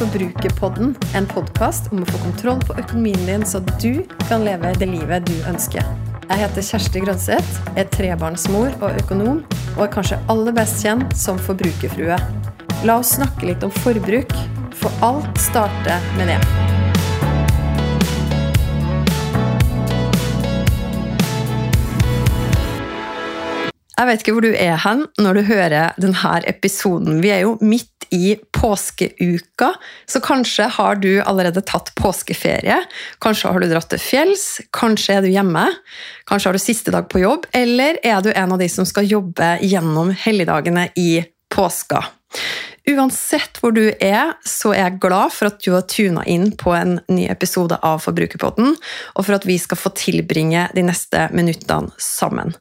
Forbrukerpodden. En podkast om å få kontroll på økonomien din, så du kan leve det livet du ønsker. Jeg heter Kjersti Grønseth, er trebarnsmor og økonom, og er kanskje aller best kjent som forbrukerfrue. La oss snakke litt om forbruk, for alt starter med det. Jeg vet ikke hvor du er hen når du hører denne episoden. Vi er jo midt i påskeuka, så kanskje har du allerede tatt påskeferie. Kanskje har du dratt til fjells, kanskje er du hjemme, kanskje har du siste dag på jobb, eller er du en av de som skal jobbe gjennom helligdagene i påska. Uansett hvor du er, så er jeg glad for at du har tuna inn på en ny episode av Forbrukerpodden, og for at vi skal få tilbringe de neste minuttene sammen.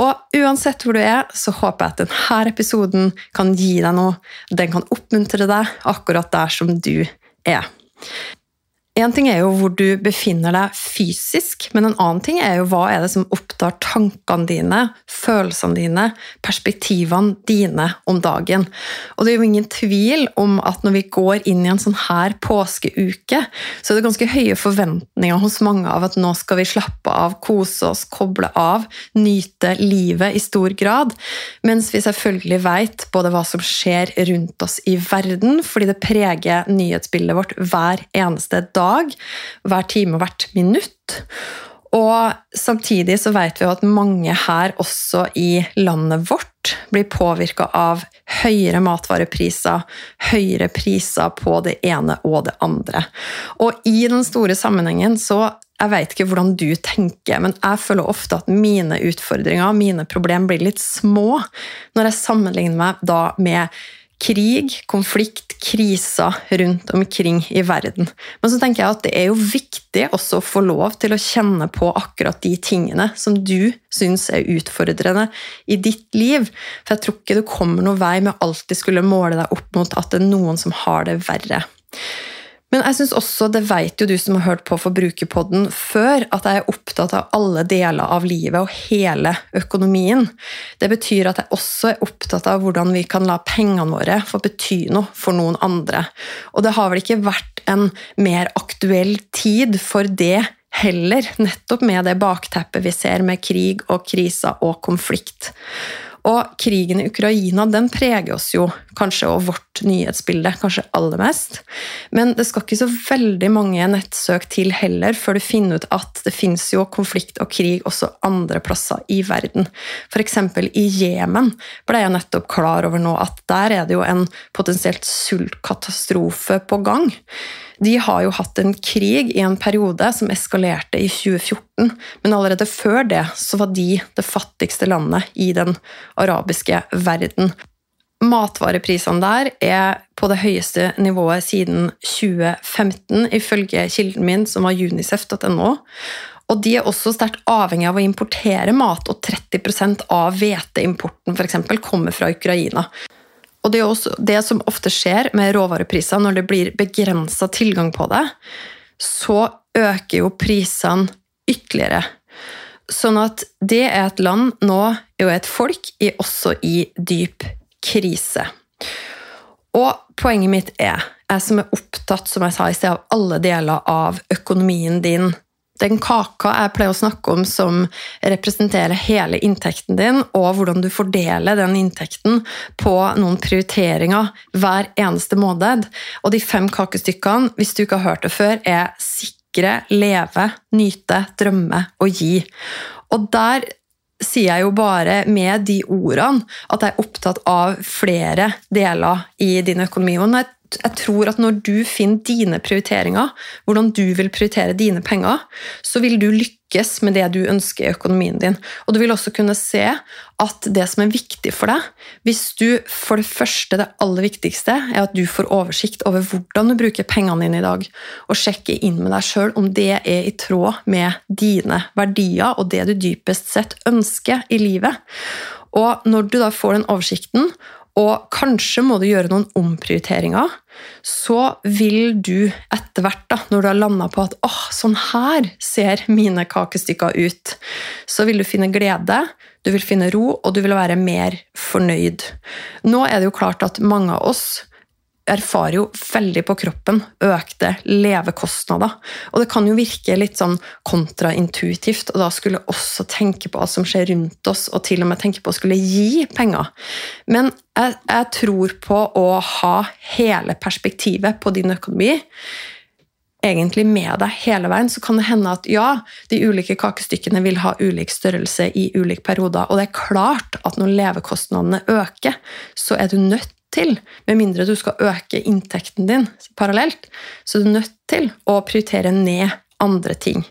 Og uansett hvor du er, så håper jeg at denne episoden kan gi deg noe. Den kan oppmuntre deg akkurat der som du er. En ting er jo hvor du befinner deg fysisk, men en annen ting er jo hva er det som opptar tankene dine, følelsene dine, perspektivene dine om dagen. Og det er jo ingen tvil om at når vi går inn i en sånn her påskeuke, så er det ganske høye forventninger hos mange av at nå skal vi slappe av, kose oss, koble av, nyte livet i stor grad, mens vi selvfølgelig vet både hva som skjer rundt oss i verden, fordi det preger nyhetsbildet vårt hver eneste dag dag, hver time og hvert minutt. Og samtidig så vet vi at mange her også i landet vårt blir påvirka av høyere matvarepriser, høyere priser på det ene og det andre. Og i den store sammenhengen så jeg vet ikke hvordan du tenker, men jeg føler ofte at mine utfordringer, mine problemer, blir litt små når jeg sammenligner meg da med krig, konflikt, kriser rundt omkring i verden. Men så tenker jeg at det er jo viktig også å få lov til å kjenne på akkurat de tingene som du syns er utfordrende i ditt liv. For jeg tror ikke du kommer noen vei med å alltid skulle måle deg opp mot at det er noen som har det verre. Men jeg synes også, det vet jo du som har hørt på Forbrukerpodden før, at jeg er opptatt av alle deler av livet og hele økonomien. Det betyr at jeg også er opptatt av hvordan vi kan la pengene våre få bety noe for noen andre. Og det har vel ikke vært en mer aktuell tid for det heller, nettopp med det bakteppet vi ser med krig og kriser og konflikt. Og krigen i Ukraina den preger oss jo kanskje og vårt nyhetsbilde kanskje aller mest. Men det skal ikke så veldig mange nettsøk til heller før du finner ut at det fins jo konflikt og krig også andre plasser i verden. F.eks. i Jemen ble jeg nettopp klar over nå at der er det jo en potensielt sultkatastrofe på gang. De har jo hatt en krig i en periode som eskalerte i 2014, men allerede før det så var de det fattigste landet i den arabiske verden. Matvareprisene der er på det høyeste nivået siden 2015, ifølge kilden min, som var unicef.no. Og de er også sterkt avhengig av å importere mat, og 30% av hveteimporten f.eks. kommer fra Ukraina. Og det er også det som ofte skjer med råvarepriser når det blir begrensa tilgang på det, så øker jo prisene ytterligere. Sånn at det er et land nå, og et folk, også i dyp krise. Og poenget mitt er, jeg som er opptatt som jeg sa i sted, av alle deler av økonomien din, den kaka jeg pleier å snakke om som representerer hele inntekten din, og hvordan du fordeler den inntekten på noen prioriteringer hver eneste måned. Og de fem kakestykkene, hvis du ikke har hørt det før, er sikre, leve, nyte, drømme og gi. Og der sier jeg jo bare med de ordene at jeg er opptatt av flere deler i din økonomi. Og når jeg jeg tror at når du finner dine prioriteringer, hvordan du vil prioritere dine penger, så vil du lykkes med det du ønsker i økonomien din. Og du vil også kunne se at det som er viktig for deg Hvis du for det første, det aller viktigste, er at du får oversikt over hvordan du bruker pengene dine i dag, og sjekker inn med deg sjøl om det er i tråd med dine verdier og det du dypest sett ønsker i livet. Og når du da får den oversikten, og kanskje må du gjøre noen omprioriteringer, så vil du etter hvert, når du har landa på at åh, sånn her ser mine kakestykker ut, så vil du finne glede, du vil finne ro, og du vil være mer fornøyd. Nå er det jo klart at mange av oss erfarer jo veldig på kroppen økte levekostnader. Og det kan jo virke litt sånn kontraintuitivt og da skulle også tenke på hva som skjer rundt oss, og til og med tenke på å skulle gi penger. Men jeg, jeg tror på å ha hele perspektivet på din økonomi egentlig med deg hele veien, så kan det hende at ja, de ulike kakestykkene vil ha ulik størrelse i ulike perioder. Og det er klart at når levekostnadene øker, så er du nødt til, med mindre du skal øke inntekten din parallelt, så er du nødt til å prioritere ned andre ting.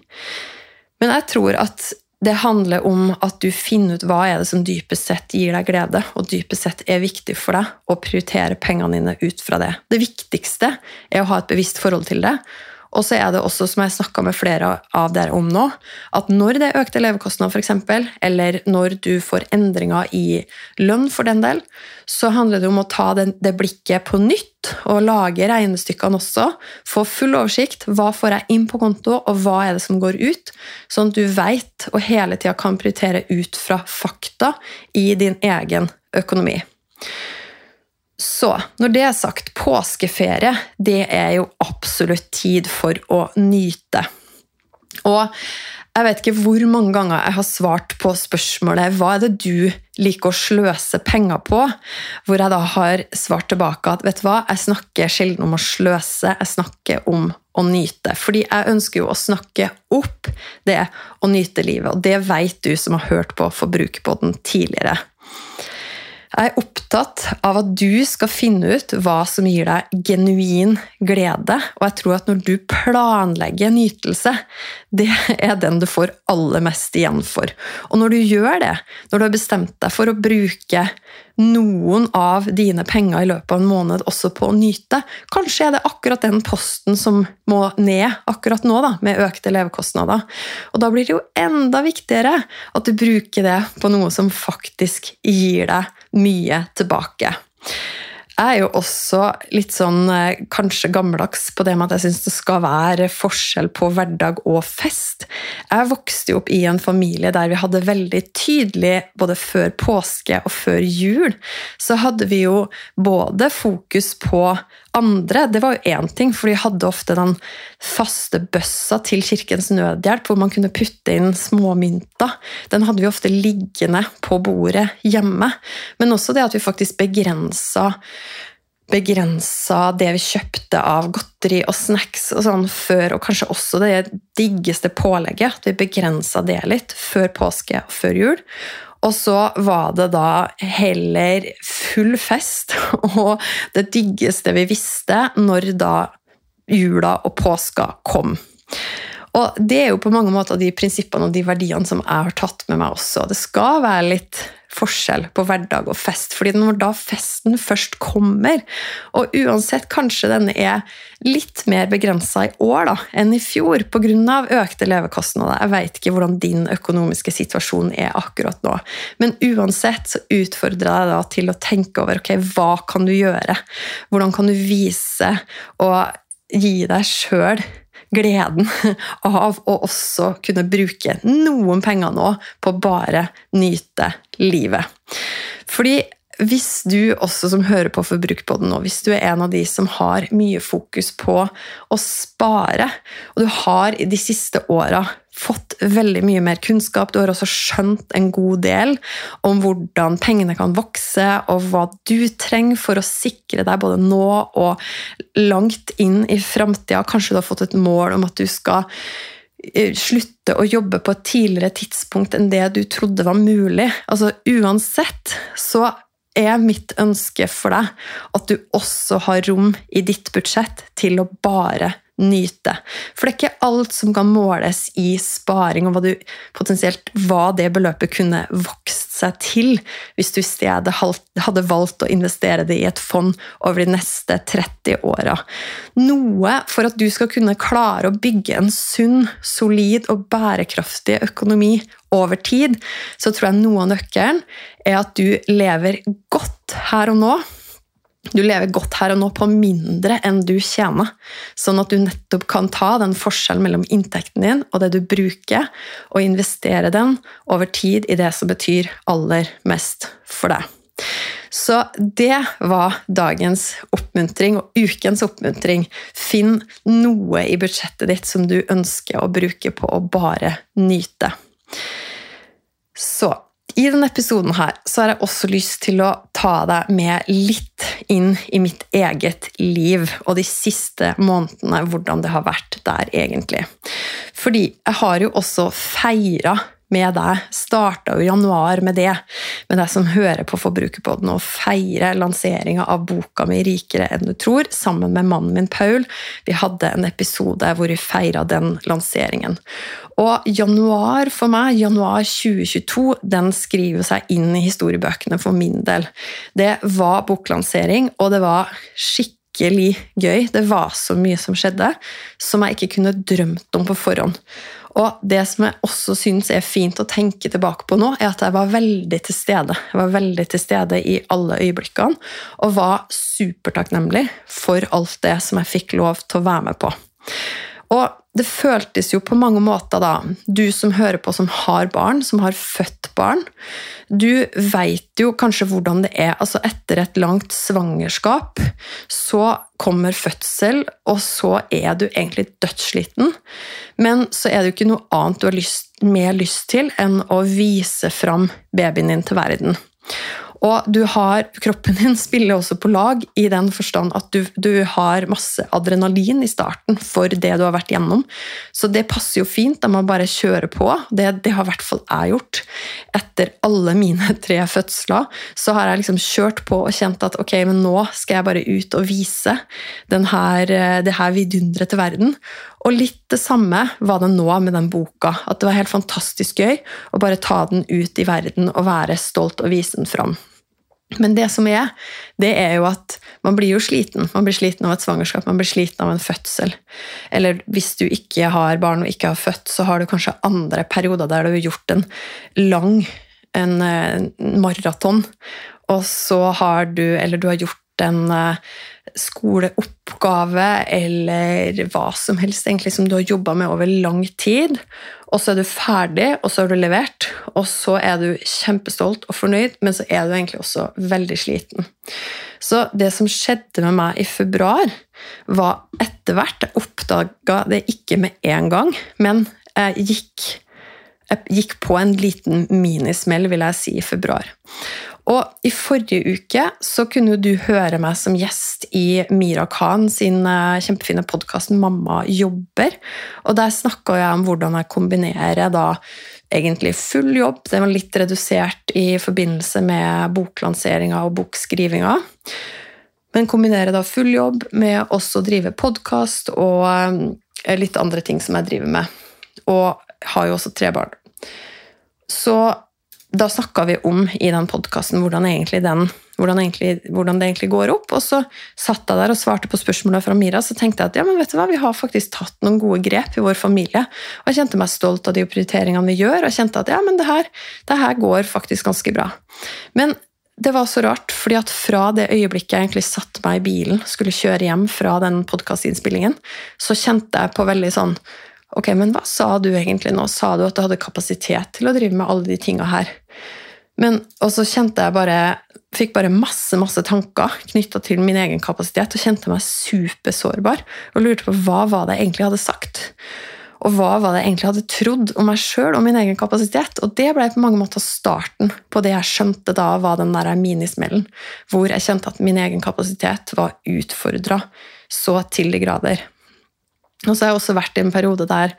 Men jeg tror at det handler om at du finner ut hva er det som dypest sett gir deg glede, og dypest sett er viktig for deg, å prioritere pengene dine ut fra det. Det viktigste er å ha et bevisst forhold til det, og så er det også, som jeg snakka med flere av dere om nå, at når det er økte levekostnader, f.eks., eller når du får endringer i lønn for den del, så handler det om å ta det, blikket på nytt og lage regnestykkene også. Få full oversikt. Hva får jeg inn på konto, og hva er det som går ut? Sånn at du veit og hele tida kan prioritere ut fra fakta i din egen økonomi. Så når det er sagt, påskeferie det er jo absolutt tid for å nyte. Og jeg vet ikke hvor mange ganger jeg har svart på spørsmålet hva er det du liker å sløse penger på, hvor jeg da har svart tilbake at vet du hva, jeg snakker sjelden om å sløse, jeg snakker om å nyte. Fordi jeg ønsker jo å snakke opp det å nyte livet, og det vet du som har hørt på Forbrukerpodden tidligere. Jeg er opptatt av at du skal finne ut hva som gir deg genuin glede, og jeg tror at når du planlegger nytelse, det er den du får aller mest igjen for. Og når du gjør det, når du har bestemt deg for å bruke noen av dine penger i løpet av en måned også på å nyte. Kanskje er det akkurat den posten som må ned akkurat nå, da, med økte levekostnader. Og da blir det jo enda viktigere at du bruker det på noe som faktisk gir deg mye tilbake. Jeg er jo også litt sånn eh, kanskje gammeldags på det med at jeg syns det skal være forskjell på hverdag og fest. Jeg vokste jo opp i en familie der vi hadde veldig tydelig, både før påske og før jul, så hadde vi jo både fokus på andre. Det var jo én ting, for de hadde ofte den faste bøssa til Kirkens Nødhjelp, hvor man kunne putte inn småmynter. Den hadde vi ofte liggende på bordet hjemme. Men også det at vi faktisk begrensa begrensa det vi kjøpte av godteri og snacks og sånn før, og kanskje også det diggeste pålegget, at vi begrensa det litt før påske og før jul. Og så var det da heller full fest og det diggeste vi visste når da jula og påska kom. Og det er jo på mange måter de prinsippene og de verdiene som jeg har tatt med meg også. Det skal være litt forskjell på hverdag og fest. fordi når da festen først kommer, og uansett kanskje den er litt mer begrensa i år da, enn i fjor pga. økte levekostnader Jeg vet ikke hvordan din økonomiske situasjon er akkurat nå, men uansett så utfordrer jeg deg da til å tenke over ok, hva kan du gjøre? Hvordan kan du vise og gi deg sjøl gleden av å også kunne bruke noen penger nå på bare nyte livet. Fordi hvis du også som hører på Forbrukerpodden nå, hvis du er en av de som har mye fokus på å spare, og du har i de siste åra fått veldig mye mer kunnskap, du har også skjønt en god del om hvordan pengene kan vokse, og hva du trenger for å sikre deg både nå og langt inn i framtida. Kanskje du har fått et mål om at du skal eh, slutte å jobbe på et tidligere tidspunkt enn det du trodde var mulig. Altså Uansett så er mitt ønske for deg at du også har rom i ditt budsjett til å bare nyte. For det er ikke alt som kan måles i sparing, og hva, du, potensielt hva det beløpet kunne vokst seg til hvis du i stedet hadde valgt å investere det i et fond over de neste 30 åra. Noe for at du skal kunne klare å bygge en sunn, solid og bærekraftig økonomi over tid, så tror jeg noe av nøkkelen er at du lever godt her og nå du lever godt her og nå på mindre enn du tjener, sånn at du nettopp kan ta den forskjellen mellom inntekten din og det du bruker, og investere den over tid i det som betyr aller mest for deg. Så det var dagens oppmuntring og ukens oppmuntring. Finn noe i budsjettet ditt som du ønsker å bruke på å bare nyte. Så i denne episoden her, så har jeg også lyst til å ta deg med litt inn i mitt eget liv og de siste månedene, hvordan det har vært der egentlig. Fordi jeg har jo også feira med deg. Starta jo januar med det, med deg som hører på Forbrukerpodden, og feire lanseringa av boka mi 'Rikere enn du tror', sammen med mannen min Paul. Vi hadde en episode hvor vi feira den lanseringen. Og januar for meg, januar 2022, den skriver seg inn i historiebøkene for min del. Det var boklansering, og det var skikkelig gøy. Det var så mye som skjedde, som jeg ikke kunne drømt om på forhånd. Og det som jeg også syns er fint å tenke tilbake på nå, er at jeg var veldig til stede. Jeg var veldig til stede i alle øyeblikkene og var supertakknemlig for alt det som jeg fikk lov til å være med på. Og det føltes jo på mange måter, da Du som hører på, som har barn, som har født barn, du veit jo kanskje hvordan det er. Altså, etter et langt svangerskap så kommer fødsel, og så er du egentlig dødssliten. Men så er det jo ikke noe annet du har lyst, mer lyst til enn å vise fram babyen din til verden. Og du har, kroppen din spiller også på lag i den forstand at du, du, har masse adrenalin i starten for det du har vært gjennom. Så det passer jo fint. Da må bare kjøre på. Det, det har i hvert fall jeg gjort. Etter alle mine tre fødsler så har jeg liksom kjørt på og kjent at ok, men nå skal jeg bare ut og vise her, det her vidunderet til verden. Og litt det samme var det nå med den boka. At det var helt fantastisk gøy å bare ta den ut i verden og være stolt og vise den fram. Men det som er, det er jo at man blir jo sliten. Man blir sliten av et svangerskap, man blir sliten av en fødsel. Eller hvis du ikke har barn og ikke har født, så har du kanskje andre perioder der du har gjort en lang en eh, maraton, og så har du Eller du har gjort en eh, skoleoppgave eller hva som helst egentlig som du har jobba med over lang tid. Og så er du ferdig, og så har du levert, og så er du kjempestolt og fornøyd, men så er du egentlig også veldig sliten. Så det som skjedde med meg i februar, var etter hvert Jeg oppdaga det ikke med en gang, men jeg gikk, jeg gikk på en liten minismell, vil jeg si, i februar. Og I forrige uke så kunne du høre meg som gjest i Mira Khan sin eh, kjempefine podkast 'Mamma jobber'. Og Der snakka jeg om hvordan jeg kombinerer da egentlig full jobb. Den var litt redusert i forbindelse med boklanseringa og bokskrivinga. Men kombinerer da full jobb med også å drive podkast og eh, litt andre ting som jeg driver med. Og har jo også tre barn. Så da snakka vi om i den podkasten hvordan, hvordan, hvordan, det egentlig går opp. Og så satt jeg der og svarte på spørsmåla fra Mira, så tenkte jeg at ja, men vet du hva, vi har faktisk tatt noen gode grep i vår familie. Og jeg kjente meg stolt av de prioriteringene vi gjør, og kjente at ja, men det her, det her går faktisk ganske bra. Men det var så rart, fordi at fra det øyeblikket jeg egentlig satte meg i bilen, skulle kjøre hjem fra den podkastinnspillingen, så kjente jeg på veldig sånn Ok, men hva sa du egentlig nå? Sa du at du hadde kapasitet til å drive med alle de tinga her? Men, og så kjente jeg bare Fikk bare masse masse tanker knytta til min egen kapasitet og kjente meg supersårbar. Og lurte på hva var det jeg egentlig hadde sagt. Og hva var det jeg egentlig hadde trodd om meg sjøl og min egen kapasitet. Og det ble på mange måter starten på det jeg skjønte da var den der minismellen. Hvor jeg kjente at min egen kapasitet var utfordra så til de grader. Og så har jeg også vært i en periode der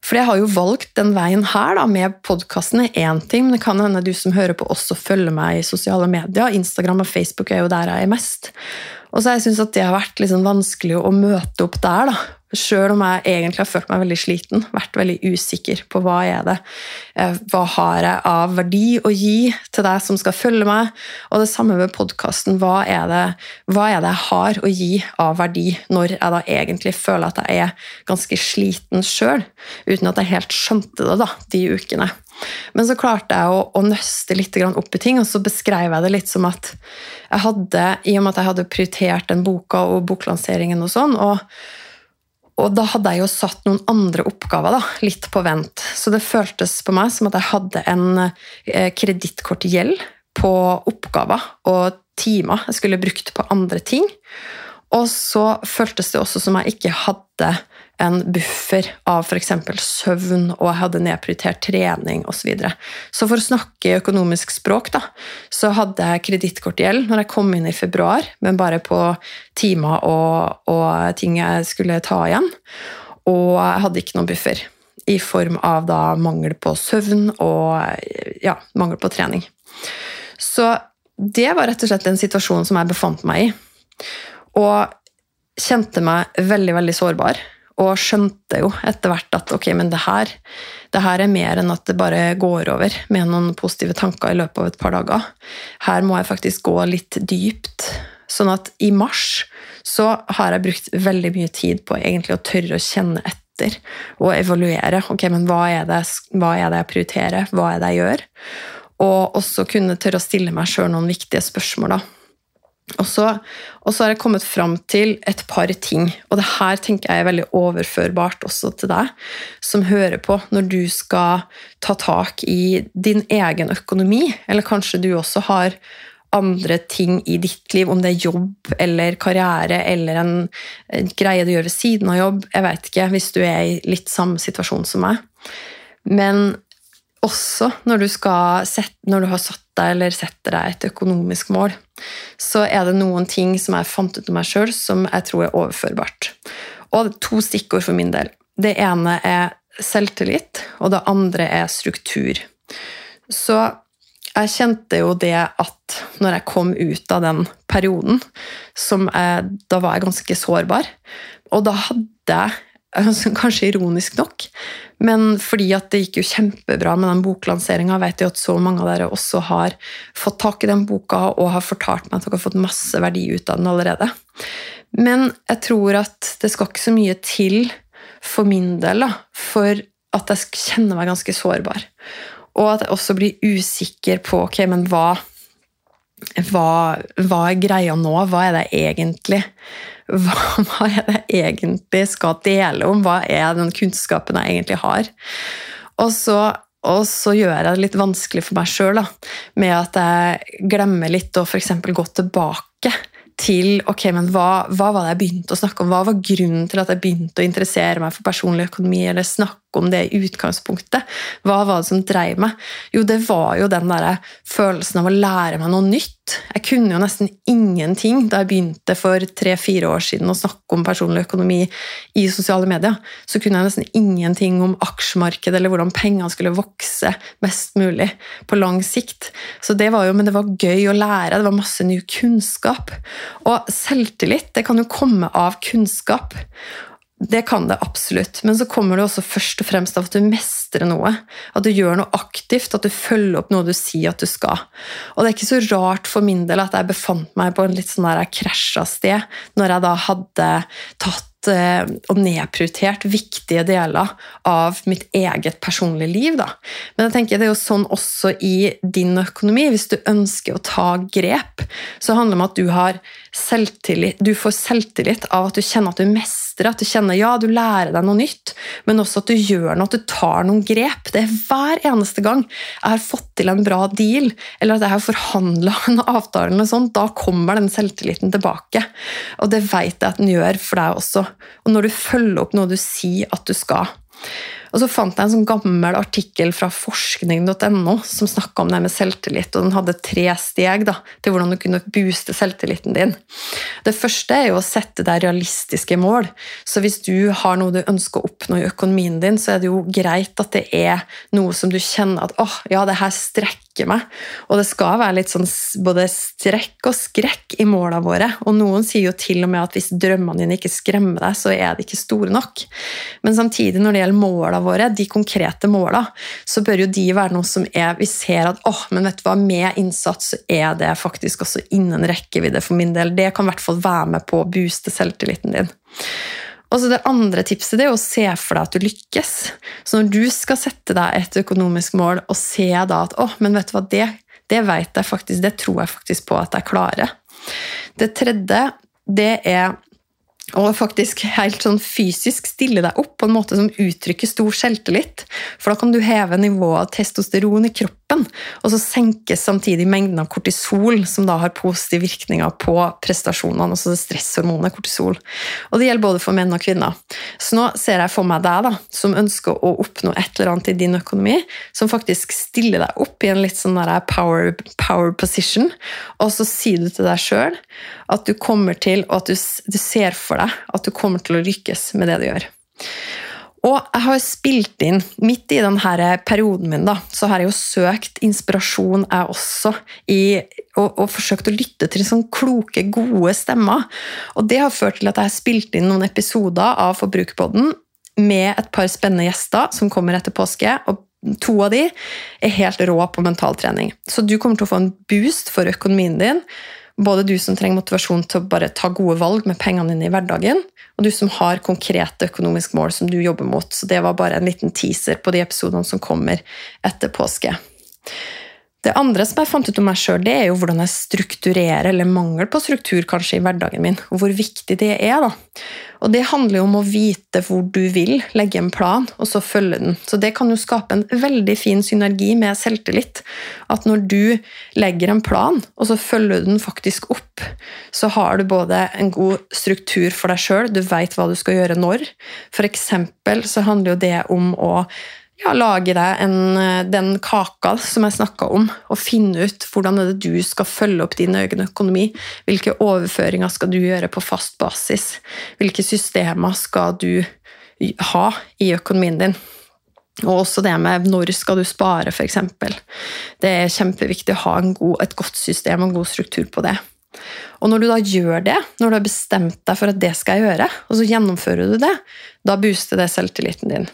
For jeg har jo valgt den veien her da, med podkasten er én ting, men det kan hende du som hører på, også følger meg i sosiale medier. Instagram og Facebook er jo der jeg er mest. Og så har jeg syntes at det har vært liksom vanskelig å møte opp der. da, Sjøl om jeg egentlig har følt meg veldig sliten, vært veldig usikker på hva er det eh, Hva har jeg av verdi å gi til deg som skal følge meg? Og det samme med podkasten. Hva, hva, er det jeg har å gi av verdi når jeg da egentlig føler at jeg er ganske sliten sjøl, uten at jeg helt skjønte det da, de ukene? Men så klarte jeg å, å nøste litt opp i ting, og så beskrev jeg det litt som at jeg hadde, i og med at jeg hadde prioritert den boka og boklanseringen og sånn, og og da hadde jeg jo satt noen andre oppgaver da, litt på vent. Så det føltes på meg som at jeg hadde en eh, kredittkortgjeld på oppgaver og timer jeg skulle brukt på andre ting. Og så føltes det også som jeg ikke hadde en buffer av f.eks. søvn, og jeg hadde nedprioritert trening osv. Så, videre. så for å snakke økonomisk språk, da, så hadde jeg kredittkortgjeld når jeg kom inn i februar, men bare på timer og, og ting jeg skulle ta igjen. Og jeg hadde ikke noen buffer i form av da mangel på søvn og ja, mangel på trening. Så det var rett og slett den situasjonen som jeg befant meg i. Og kjente meg veldig, veldig sårbar. Og skjønte jo etter hvert at ok, men det her, det her er mer enn at det bare går over med noen positive tanker i løpet av et par dager. Her må jeg faktisk gå litt dypt. Sånn at i mars så har jeg brukt veldig mye tid på egentlig å tørre å kjenne etter og evaluere. Ok, men hva er det, hva er det jeg prioriterer? Hva er det jeg gjør? Og også kunne tørre å stille meg sjøl noen viktige spørsmål. da og så, og så, har jeg kommet fram til et par ting, og det her tenker jeg er veldig overførbart også til deg som hører på, når du skal ta tak i din egen økonomi, eller kanskje du også har andre ting i ditt liv, om det er jobb eller karriere eller en, en greie du gjør ved siden av jobb, jeg vet ikke, hvis du er i litt samme situasjon som meg. Men også når du, sette, når du har satt deg eller setter deg et økonomisk mål, så er det noen ting som jeg fant ut om meg sjøl, som jeg tror er overførbart. Og to stikkord for min del. Det ene er selvtillit, og det andre er struktur. Så jeg kjente jo det at når jeg kom ut av den perioden, jeg, da var jeg ganske sårbar. Og da hadde jeg Kanskje ironisk nok, men fordi at det gikk jo kjempebra med den boklanseringa, vet jeg at så mange av dere også har fått tak i den boka og har fortalt meg at dere har fått masse verdi ut av den allerede. Men jeg tror at det skal ikke så mye til for min del da, for at jeg kjenner meg ganske sårbar. Og at jeg også blir usikker på ok, men hva, hva, hva er greia nå? Hva er det egentlig? Hva, hva er det jeg egentlig skal dele om? Hva er den kunnskapen jeg egentlig har? Og så, og så gjør jeg det litt vanskelig for meg sjøl med at jeg glemmer litt å f.eks. gå tilbake til ok, men hva, hva, var det jeg begynte å snakke om? Hva var grunnen til at jeg begynte å interessere meg for personlig økonomi eller snakke om det i utgangspunktet. Hva var det som dreiv meg? Jo, det var jo den der følelsen av å lære meg noe nytt. Jeg kunne jo nesten ingenting da jeg begynte for tre-fire år siden å snakke om personlig økonomi i sosiale medier. Så kunne jeg nesten ingenting om aksjemarkedet eller hvordan pengene skulle vokse mest mulig på lang sikt. Så det var jo, Men det var gøy å lære, det var masse ny kunnskap. Og selvtillit det kan jo komme av kunnskap. Det kan det absolutt, men så kommer det også først og fremst av at du mestrer noe. At du gjør noe aktivt, at du følger opp noe du sier at du skal. Og det er ikke så rart for min del at jeg befant meg på en litt sånn der krasja sted når jeg da hadde tatt Eh, og nedprioritert viktige deler av mitt eget personlige liv. Da. Men jeg tenker det er jo sånn også i din økonomi. Hvis du ønsker å ta grep, så handler det om at du, har selvtillit, du får selvtillit av at du kjenner at du mestrer, at du kjenner ja, du lærer deg noe nytt, men også at du gjør noe, at du tar noen grep. Det er hver eneste gang jeg har fått til en bra deal, eller at jeg har forhandla en avtale, eller sånt, da kommer den selvtilliten tilbake. Og det vet jeg at den gjør for deg også. Og når du følger opp noe du sier at du skal. Og så fant jeg en sånn gammel artikkel fra forskning.no som snakka om det med selvtillit, og den hadde tre steg da, til hvordan du kunne booste selvtilliten din. Det første er jo å sette deg realistiske mål. Så hvis du har noe du ønsker å oppnå i økonomien din, så er det jo greit at det er noe som du kjenner at åh, oh, ja, det her strekker strekke meg. Og det skal være litt sånn både strekk og skrekk i måla våre. Og noen sier jo til og med at hvis drømmene dine ikke skremmer deg, så er de ikke store nok. Men samtidig, når det gjelder måla våre, de konkrete måla, så bør jo de være noe som er Vi ser at åh, men vet du hva, med innsats så er det faktisk også innen rekkevidde for min del. Det kan i hvert fall være med på å booste selvtilliten din. Og så Det andre tipset det er å se for deg at du lykkes. Så når du skal sette deg et økonomisk mål og se da at oh, men vet du hva, det, det vet jeg faktisk, det tror jeg faktisk på at jeg klarer. Det tredje det er og faktisk helt sånn fysisk stille deg opp på en måte som uttrykker stor selvtillit. For da kan du heve nivået av testosteron i kroppen, og så senkes samtidig mengden av kortisol, som da har positive virkninger på prestasjonene, altså stresshormonet kortisol. Og det gjelder både for menn og kvinner. Så nå ser jeg for meg deg da, som ønsker å oppnå et eller annet i din økonomi, som faktisk stiller deg opp i en litt sånn power, power position, og så sier du til deg sjøl at du kommer til, og at du, du ser for deg at du kommer til å lykkes med det du gjør. Og jeg har spilt inn, midt i denne perioden min, da, så har jeg jo søkt inspirasjon, jeg også, i, og, og, forsøkt å lytte til sånne kloke, gode stemmer. Og det har ført til at jeg har spilt inn noen episoder av Forbrukerpodden med et par spennende gjester som kommer etter påske. og To av de er helt rå på mentaltrening. Så du kommer til å få en boost for økonomien din både du som trenger motivasjon til å bare ta gode valg med pengene dine i hverdagen, og du som har konkrete økonomiske mål som du jobber mot. Så det var bare en liten teaser på de episodene som kommer etter påske. Det andre som jeg fant ut om meg sjøl, er jo hvordan jeg strukturerer, eller mangel på struktur kanskje i hverdagen min, og hvor viktig det er. da. Og Det handler jo om å vite hvor du vil, legge en plan, og så følge den. Så Det kan jo skape en veldig fin synergi med selvtillit. At når du legger en plan, og så følger du den faktisk opp, så har du både en god struktur for deg sjøl, du veit hva du skal gjøre når. For eksempel så handler jo det om å ja, lage deg en, eh, den kaka som jeg snakka om, og finne ut hvordan er det du skal følge opp din egen økonomi. Hvilke overføringer skal du gjøre på fast basis? Hvilke systemer skal du ha i økonomien din? Og også det med når skal du spare, f.eks. Det er kjempeviktig å ha god, et godt system og en god struktur på det. Og når du da gjør det, når du har bestemt deg for at det skal jeg gjøre, og så gjennomfører du det, da booster det selvtilliten din.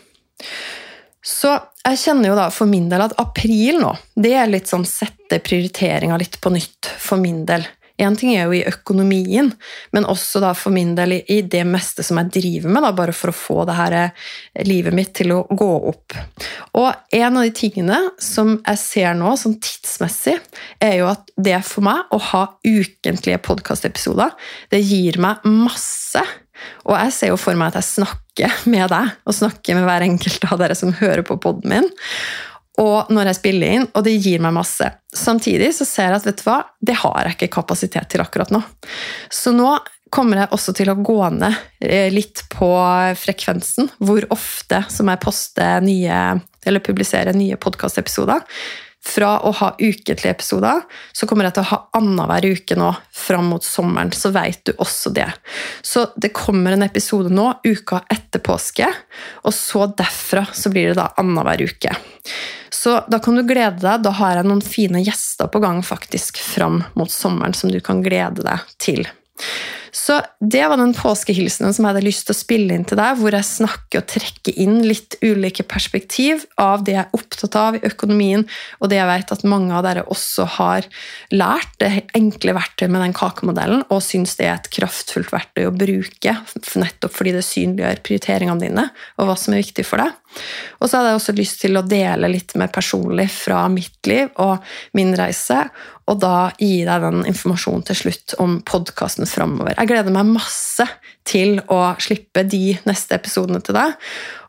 Så jeg kjenner jo da for min del at april nå, det er litt sånn sette prioriteringa litt på nytt for min del. Én ting er jo i økonomien, men også da for min del i det meste som jeg driver med, da, bare for å få det her eh, livet mitt til å gå opp. Og en av de tingene som jeg ser nå, sånn tidsmessig, er jo at det for meg å ha ukentlige podkastepisoder, det gir meg masse og jeg ser jo for meg at jeg snakker med deg, og snakker med hver enkelt av dere som hører på poden min. Og når jeg spiller inn, og det gir meg masse. Samtidig så ser jeg at vet du hva, det har jeg ikke kapasitet til akkurat nå. Så nå kommer jeg også til å gå ned eh, litt på frekvensen. Hvor ofte som jeg poster nye, eller publiserer nye podkastepisoder. Fra å ha ukentlige episoder, så kommer jeg til å ha annenhver uke nå fram mot sommeren. Så vet du også det. Så det kommer en episode nå uka etter påske, og så derfra så blir det da annenhver uke. Så da kan du glede deg. Da har jeg noen fine gjester på gang faktisk fram mot sommeren som du kan glede deg til. Så det var den påskehilsenen som jeg hadde lyst til å spille inn til deg, hvor jeg snakker og trekker inn litt ulike perspektiv av det jeg er opptatt av i økonomien, og det jeg vet at mange av dere også har lært, det enkle verktøyet med den kakemodellen, og syns det er et kraftfullt verktøy å bruke, nettopp fordi det synliggjør prioriteringene dine og hva som er viktig for deg. Og så hadde jeg også lyst til å dele litt mer personlig fra mitt liv og min reise, og da gi deg den informasjonen til slutt om podkasten framover. Jeg gleder meg masse til å slippe de neste episodene til deg.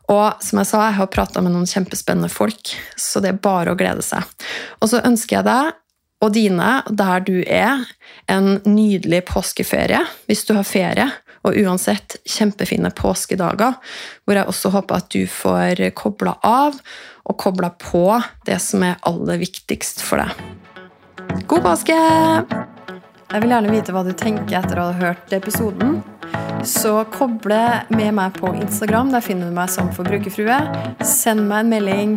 Og som jeg sa, jeg har prata med noen kjempespennende folk, så det er bare å glede seg. Og så ønsker jeg deg og dine, der du er, en nydelig påskeferie hvis du har ferie. Og uansett kjempefine påskedager, hvor jeg også håper at du får kobla av og kobla på det som er aller viktigst for deg. God påske! Jeg vil gjerne vite hva du tenker etter å ha hørt episoden. Så koble med meg på Instagram. Der finner du meg som forbrukerfrue. Send meg en melding.